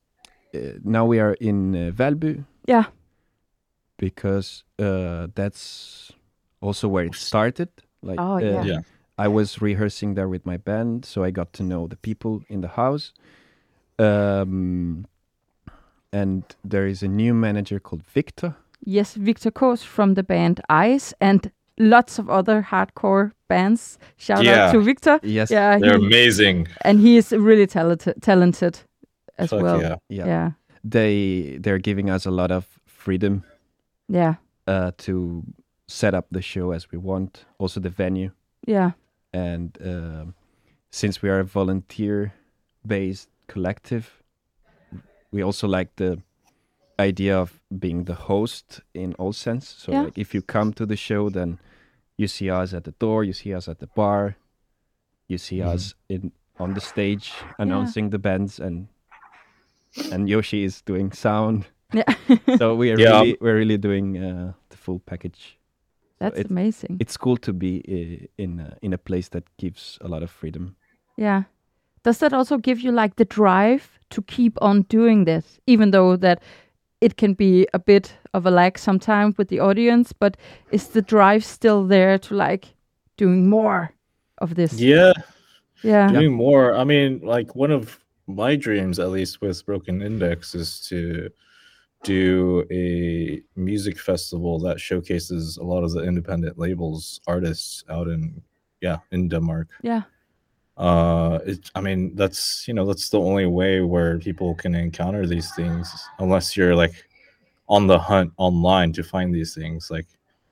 Speaker 2: uh, now we are in uh, Valby
Speaker 1: Yeah.
Speaker 2: because uh, that's also where it started. Like,
Speaker 1: Oh,
Speaker 2: uh,
Speaker 1: yeah.
Speaker 3: Yeah.
Speaker 2: I was rehearsing there with my band, so I got to know the people in the house. Um, and there is a new manager called Victor.
Speaker 1: Yes, Victor Kos from the band Ice and lots of other hardcore bands. Shout
Speaker 3: Yeah.
Speaker 1: out to Victor.
Speaker 2: Yes.
Speaker 1: Yeah,
Speaker 3: They're
Speaker 1: he-
Speaker 3: amazing.
Speaker 1: and he is really talented, talented as
Speaker 3: Fuck
Speaker 1: well.
Speaker 3: yeah.
Speaker 2: Yeah.
Speaker 1: yeah,
Speaker 2: They they're giving us a lot of freedom
Speaker 1: yeah,
Speaker 2: uh, to set up the show as we want. Also the venue,
Speaker 1: yeah,
Speaker 2: and um since we are a volunteer-based collective, we also like the idea of being the host in all sense. So
Speaker 1: Yeah.
Speaker 2: like if you come to the show, then you see us at the door, you see us at the bar, you see
Speaker 3: Mhm.
Speaker 2: us in on the stage announcing the bands, and and Yoshi is doing sound.
Speaker 1: yeah.
Speaker 2: So we are
Speaker 3: Yeah.
Speaker 2: really we're really doing uh, the full package.
Speaker 1: That's
Speaker 2: it-
Speaker 1: amazing.
Speaker 2: It's cool to be uh, in a, in a place that gives a lot of freedom.
Speaker 1: yeah. Does that also give you like the drive to keep on doing this, even though that it can be a bit of a lag sometimes with the audience, but is the drive still there to like doing more of this?
Speaker 3: Yeah.
Speaker 1: Yeah.
Speaker 3: Doing more. I mean, like one of my dreams, at least with Broken Index, is to do a music festival that showcases a lot of the independent labels, artists out in yeah, in Denmark.
Speaker 1: Yeah.
Speaker 3: Uh it, i mean that's you know that's the only way where people can encounter these things unless you're like on the hunt online to find these things. Like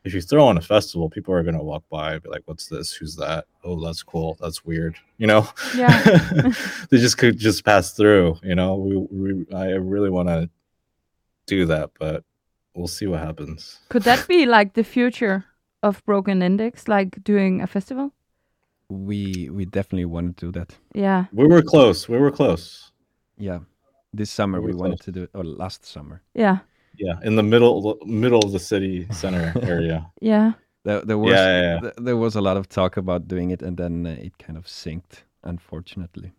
Speaker 3: if you throw on a festival people are going to walk by and be like what's this? Who's that? Oh that's cool. That's weird. You know?
Speaker 1: Yeah.
Speaker 3: they just could just pass through you know? We, we i really want to do that but we'll see what happens.
Speaker 1: Could that be like the future of Broken Index, like doing a festival?
Speaker 2: We we definitely want to do that.
Speaker 1: Yeah.
Speaker 3: we were close we were close
Speaker 2: Yeah, this summer
Speaker 3: We
Speaker 2: we
Speaker 3: were
Speaker 2: wanted to do it, or last summer.
Speaker 1: Yeah.
Speaker 3: yeah in the middle middle of the city center area
Speaker 1: Yeah.
Speaker 2: There, there was
Speaker 3: Yeah, yeah, yeah.
Speaker 2: there was a lot of talk about doing it, and then uh, it kind of sinked, unfortunately.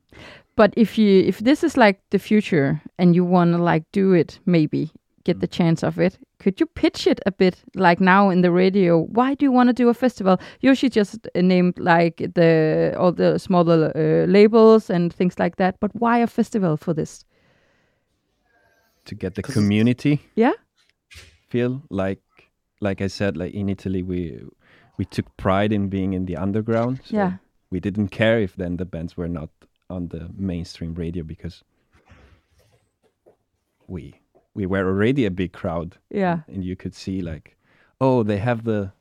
Speaker 1: But if you if this is like the future and you want to like do it, maybe get the chance of it, could you pitch it a bit like now in the radio? Why do you want to do a festival? Yoshi just uh, named like the all the smaller uh, labels and things like that. But why a festival for this?
Speaker 2: To get the community
Speaker 1: Yeah.
Speaker 2: feel like like I said, like in Italy we we took pride in being in the underground. so
Speaker 1: Yeah.
Speaker 2: we didn't care if then the bands were not on the mainstream radio because we we were already a big crowd
Speaker 1: Yeah.
Speaker 2: and you could see like oh they have the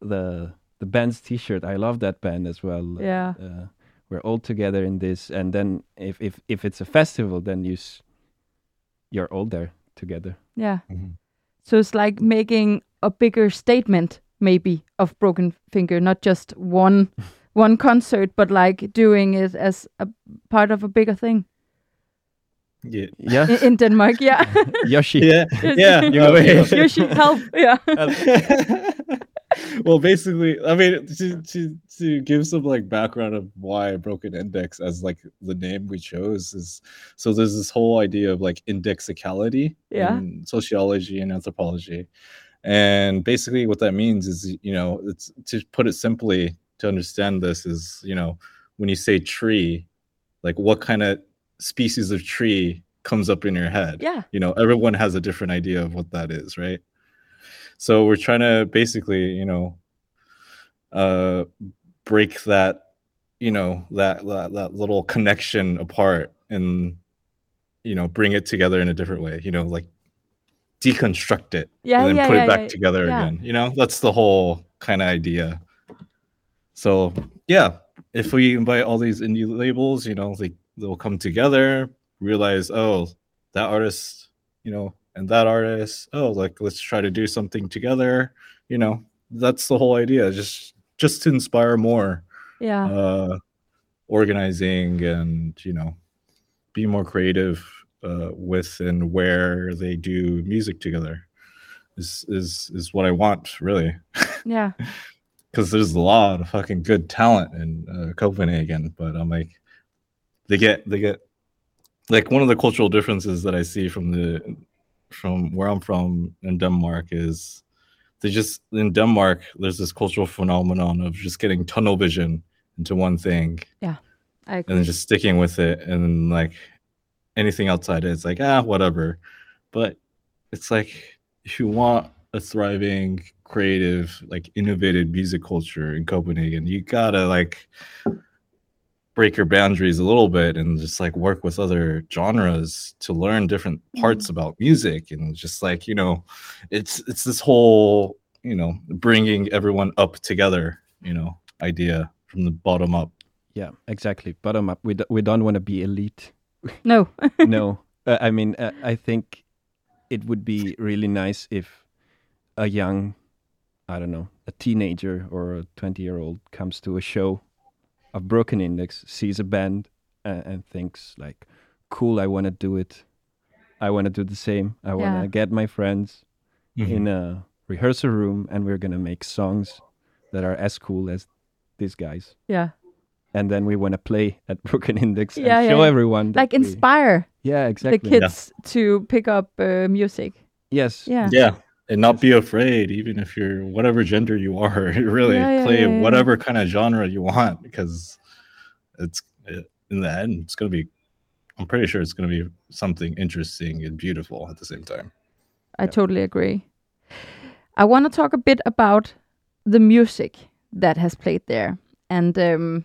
Speaker 2: the the band's T-shirt. I love that band as well.
Speaker 1: Yeah.
Speaker 2: Uh, we're all together in this, and then if if if it's a festival, then you s- you're all there together.
Speaker 1: Yeah.
Speaker 3: Mhm.
Speaker 1: So it's like making a bigger statement, maybe, of Broken Finger, not just one one concert, but like doing it as a part of a bigger thing
Speaker 3: Yeah.
Speaker 2: Yeah,
Speaker 1: in, in Denmark. Yeah.
Speaker 2: Yoshi.
Speaker 3: Yeah. Yeah.
Speaker 2: You
Speaker 3: I
Speaker 2: Yoshi.
Speaker 1: help. Yeah.
Speaker 3: well, basically, I mean, to, to to give some like background of why Broken Index as like the name we chose is so there's this whole idea of like indexicality
Speaker 1: Yeah.
Speaker 3: in sociology and anthropology, and basically what that means is you know it's to put it simply to understand this is you know when you say tree, like what kind of species of tree comes up in your head
Speaker 1: Yeah.
Speaker 3: you know everyone has a different idea of what that is right so we're trying to basically you know uh break that you know that that, that little connection apart and you know bring it together in a different way you know like deconstruct it
Speaker 1: Yeah.
Speaker 3: and then
Speaker 1: yeah.
Speaker 3: put
Speaker 1: yeah,
Speaker 3: it back
Speaker 1: yeah.
Speaker 3: together again you know that's the whole kind of idea so yeah if we invite all these indie labels you know they they'll come together realize oh that artist you know and that artist oh like let's try to do something together you know that's the whole idea just just to inspire more
Speaker 1: Yeah.
Speaker 3: uh organizing and you know be more creative uh with and where they do music together is is is what i want really
Speaker 1: yeah.
Speaker 3: because there's a lot of fucking good talent in uh, copenhagen but i'm like they get they get like one of the cultural differences that i see from the from where i'm from in denmark is they just in denmark there's this cultural phenomenon of just getting tunnel vision into one thing Yeah.
Speaker 1: I
Speaker 3: and
Speaker 1: agree.
Speaker 3: then just sticking with it and like anything outside it, it's like ah whatever but it's like if you want a thriving creative like innovative music culture in copenhagen you gotta like break your boundaries a little bit and just like work with other genres to learn different parts about music and just like you know it's it's this whole you know bringing everyone up together you know idea from the bottom up
Speaker 2: Yeah, exactly. Bottom up. We d- we don't want to be elite.
Speaker 1: no.
Speaker 2: no, uh, I mean, uh, I think it would be really nice if a young, I don't know, a teenager or a twenty-year-old comes to a show of Broken Index, sees a band, uh, and thinks like, "Cool, I want to do it. I want to do the same. I want to
Speaker 1: Yeah.
Speaker 2: get my friends in a rehearsal room, and we're gonna make songs that are as cool as these guys."
Speaker 1: Yeah.
Speaker 2: And then we want to play at Broken Index and
Speaker 1: Yeah, yeah,
Speaker 2: show
Speaker 1: yeah.
Speaker 2: everyone. that
Speaker 1: Like
Speaker 2: we-
Speaker 1: inspire
Speaker 2: yeah, exactly.
Speaker 1: the kids to pick up uh, music.
Speaker 2: Yes.
Speaker 1: Yeah.
Speaker 3: yeah and not be afraid even if you're whatever gender you are really
Speaker 1: Yeah,
Speaker 3: play
Speaker 1: yeah, yeah.
Speaker 3: whatever kind of genre you want because it's it, in the end it's going to be i'm pretty sure it's going to be something interesting and beautiful at the same time
Speaker 1: I totally agree. I want to talk a bit about the music that has played there. And um,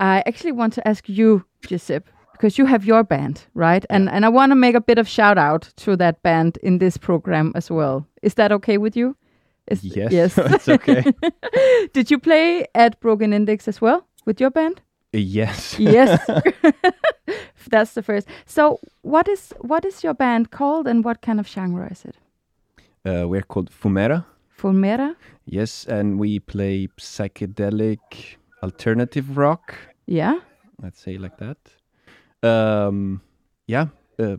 Speaker 1: I actually want to ask you, Giuseppe, because you have your band, right? And and I want to make a bit of shout out to that band in this program as well. Is that okay with you? Is,
Speaker 2: Yes,
Speaker 1: Yes.
Speaker 2: it's okay.
Speaker 1: Did you play at Broken Index as well with your band?
Speaker 2: yes.
Speaker 1: Yes. That's the first. So, what is what is your band called, and what kind of genre is it?
Speaker 2: Uh, we're called Fumera.
Speaker 1: Fumera.
Speaker 2: Yes, and we play psychedelic alternative rock.
Speaker 1: Yeah.
Speaker 2: Let's say like that. Um, yeah. Uh,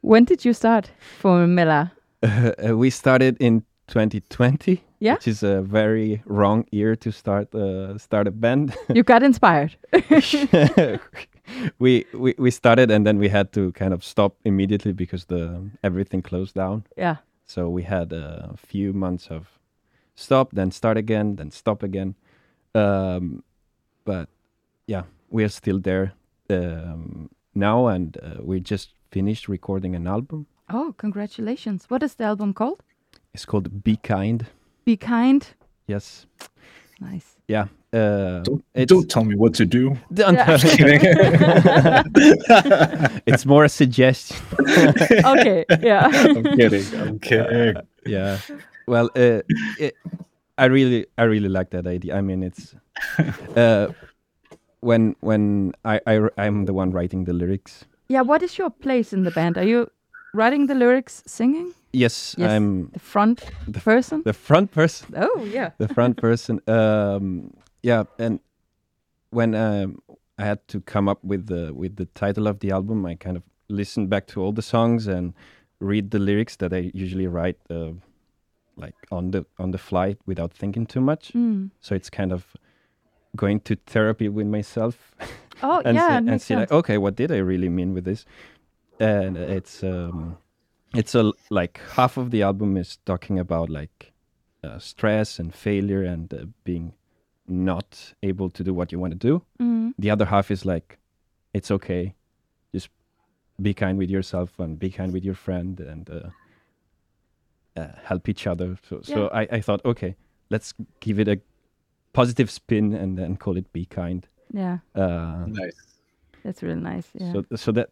Speaker 1: When did you start Fumera?
Speaker 2: uh, we started in 2020.
Speaker 1: Yeah.
Speaker 2: Which is a very wrong year to start uh, start a band.
Speaker 1: You got inspired.
Speaker 2: we, we we started and then we had to kind of stop immediately because the everything closed down.
Speaker 1: yeah.
Speaker 2: So we had a few months of stop, then start again, then stop again. Um, but yeah, we are still there um, now, and uh, we just finished recording an album.
Speaker 1: Oh, congratulations. What is the album called?
Speaker 2: It's called Be Kind.
Speaker 1: Be Kind.
Speaker 2: Yes.
Speaker 1: Nice.
Speaker 2: Yeah. Uh,
Speaker 3: don't, don't tell me what to do
Speaker 2: don't- it's more a suggestion.
Speaker 1: Okay. Yeah.
Speaker 3: i'm kidding i'm kidding
Speaker 2: yeah. Well, uh, it, I really I really like that idea. I mean, it's uh, when when I, I I'm the one writing the lyrics.
Speaker 1: Yeah, what is your place in the band? Are you writing the lyrics, singing?
Speaker 2: Yes,
Speaker 1: Yes.
Speaker 2: I'm
Speaker 1: The front the person?
Speaker 2: the front person.
Speaker 1: oh, yeah.
Speaker 2: the front person. Um, yeah, and when um, I had to come up with the with the title of the album, I kind of listened back to all the songs and read the lyrics that I usually write, uh, like on the on the fly without thinking too much.
Speaker 1: Mm.
Speaker 2: So it's kind of going to therapy with myself
Speaker 1: Oh,
Speaker 2: and
Speaker 1: yeah.
Speaker 2: and see like, okay, what did I really mean with this? And it's um, it's a like half of the album is talking about like uh, stress and failure and uh, being not able to do what you want to do.
Speaker 1: Mm.
Speaker 2: The other half is like it's okay, just be kind with yourself and be kind with your friend and uh, uh, help each other. So, so I, I thought, okay, let's give it a positive spin and then call it "Be Kind."
Speaker 1: Yeah,
Speaker 2: Uh,
Speaker 3: Nice.
Speaker 1: that's really nice. Yeah,
Speaker 2: So so that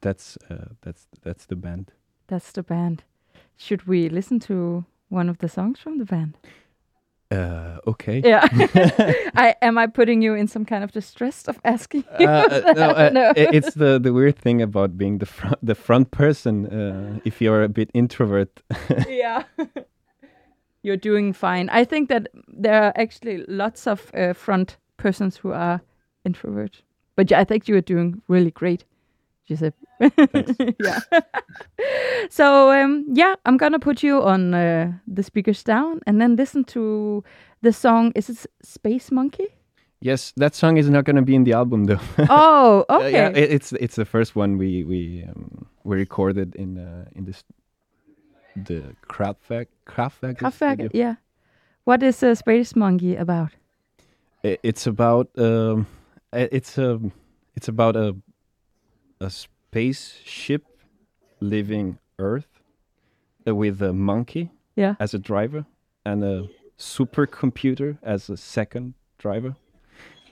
Speaker 2: that's uh, that's that's the band.
Speaker 1: that's the band. Should we listen to one of the songs from the band?
Speaker 2: Uh, okay.
Speaker 1: Yeah. I am I putting you in some kind of distress of asking you?
Speaker 2: Uh, uh, no, uh,
Speaker 1: No.
Speaker 2: it's the the weird thing about being the front the front person. Uh, if you're a bit introvert,
Speaker 1: yeah. You're doing fine. I think that there are actually lots of uh, front persons who are introverts, But yeah, I think you are doing really great, Giuseppe. yeah. so um, yeah, I'm gonna put you on uh, the speakers down and then listen to the song. Is it Space Monkey?
Speaker 2: yes, that song is not going to be in the album though.
Speaker 1: oh,
Speaker 2: Uh,
Speaker 1: okay.
Speaker 2: yeah, it, it's it's the first one we we um, we recorded in uh, in this the Kraftwerk Kraftwerk
Speaker 1: Kraftwerk, yeah. What is uh, Space Monkey about?
Speaker 2: It's about um, it's a it's about a a spaceship leaving Earth uh, with a monkey
Speaker 1: Yeah.
Speaker 2: as a driver and a supercomputer as a second driver,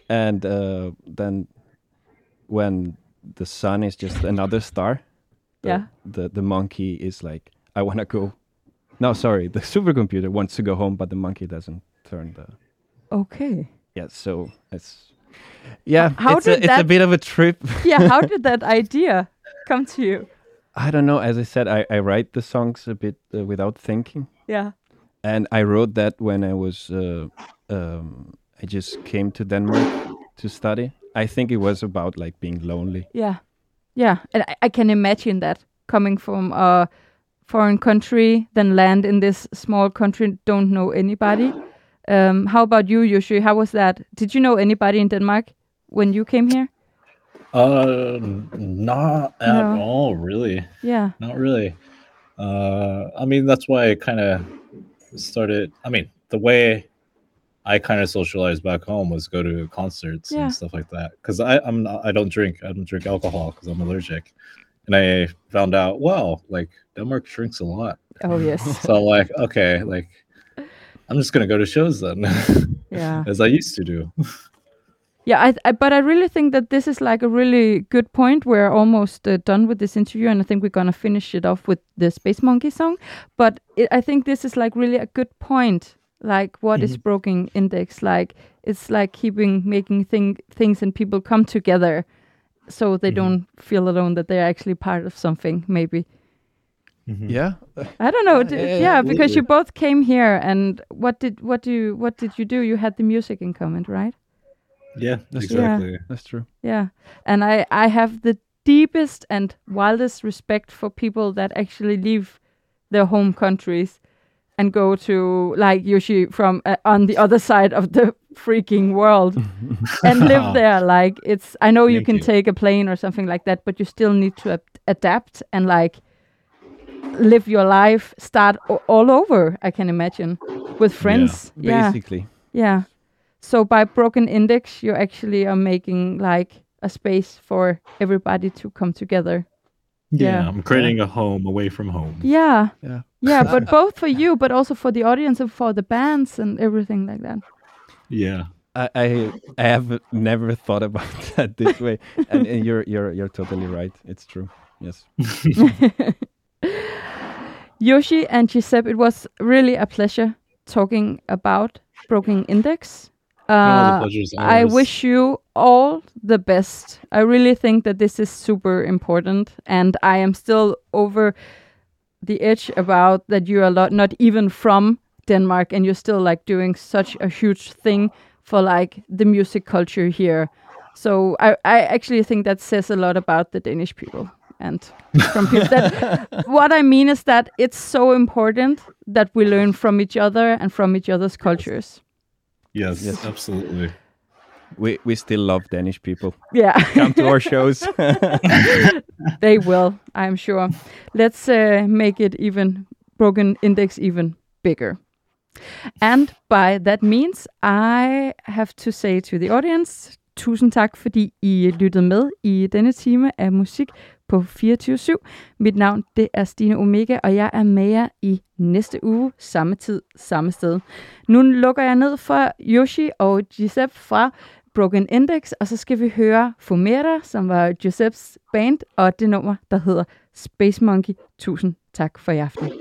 Speaker 2: and uh, then when the sun is just another star, the,
Speaker 1: Yeah.
Speaker 2: the the monkey is like, I want to go. No, sorry, the supercomputer wants to go home, but the monkey doesn't turn the
Speaker 1: Okay.
Speaker 2: yeah so it's yeah
Speaker 1: how
Speaker 2: it's, a,
Speaker 1: did
Speaker 2: it's a bit of a trip
Speaker 1: Yeah, how did that idea come to you?
Speaker 2: i don't know as i said i, I write the songs a bit uh, without thinking
Speaker 1: Yeah.
Speaker 2: and i wrote that when i was uh, um, i just came to denmark to study i think it was about like being lonely
Speaker 1: Yeah. Yeah. And I, I can imagine that coming from a foreign country, then land in this small country, don't know anybody. Um, how about you, Yoshi? How was that? Did you know anybody in Denmark when you came here?
Speaker 3: Uh, not at
Speaker 1: No.
Speaker 3: all, really.
Speaker 1: Yeah.
Speaker 3: Not really. Uh, I mean, that's why I kind of started. I mean, the way I kind of socialized back home was go to concerts
Speaker 1: Yeah.
Speaker 3: and stuff like that. Because I I'm not, I don't drink. I don't drink alcohol because I'm allergic. And I found out, wow, like Denmark shrinks a lot.
Speaker 1: Oh, yes.
Speaker 3: So I'm like, okay, like I'm just gonna go to shows then,
Speaker 1: yeah.
Speaker 3: as I used to do.
Speaker 1: Yeah, I, I, but I really think that this is like a really good point. We're almost uh, done with this interview, and I think we're gonna finish it off with the Space Monkey song. But it, I think this is like really a good point. Like, what is Broken Index? Like, it's like keeping making thing, things and people come together, so they mm-hmm. don't feel alone that they're actually part of something. Maybe mm-hmm.
Speaker 2: yeah
Speaker 1: I don't know.
Speaker 2: Yeah,
Speaker 1: d-
Speaker 2: yeah,
Speaker 1: yeah, because you both came here, and what did what do you, what did you do? You had the music in common, right?
Speaker 3: Yeah,
Speaker 2: That's
Speaker 3: exactly.
Speaker 2: that's true
Speaker 1: Yeah. And I, I have the deepest and wildest respect for people that actually leave their home countries and go to, like Yoshi, from uh, on the other side of the freaking world and live there. Like, it's, I know you
Speaker 3: Thank
Speaker 1: can
Speaker 3: you.
Speaker 1: take a plane or something like that, but you still need to ap- adapt and, like, live your life, start a- all over, I can imagine, with friends. Yeah.
Speaker 2: basically
Speaker 1: Yeah. So by broken index, you actually are making like a space for everybody to come together.
Speaker 3: Yeah,
Speaker 1: Yeah.
Speaker 3: I'm creating a home away from home.
Speaker 1: Yeah.
Speaker 2: yeah
Speaker 1: Yeah, but both for you, but also for the audience and for the bands and everything like that.
Speaker 3: Yeah.
Speaker 2: I, I I have never thought about that this way, and, and you're you're you're totally right. It's true. Yes.
Speaker 1: Yoshi and Giuseppe, it was really a pleasure talking about Broken Index. Uh, I wish you all the best. I really think that this is super important, and I am still over the edge about that you are lo- not even from Denmark, and you're still like doing such a huge thing for like the music culture here. So I, I actually think that says a lot about the Danish people and from people that what I mean is that it's so important that we learn from each other and from each other's cultures.
Speaker 3: Yes,
Speaker 2: Yes.
Speaker 3: absolutely.
Speaker 2: We we still love Danish people.
Speaker 1: Yeah.
Speaker 2: Come to our shows.
Speaker 1: they will, I'm sure. Let's uh, make it even broken index even bigger. And by that means, I have to say to the audience, tusind tak, fordi I lyttede med i denne time af musik på 24-7. Mit navn, det er Stine Omega, og jeg er med jer i næste uge, samme tid, samme sted. Nu lukker jeg ned for Yoshi og Giuseppe fra Broken Index, og så skal vi høre Fumera, som var Giuseppes band, og det nummer, der hedder Space Monkey. Tusind tak for i aften.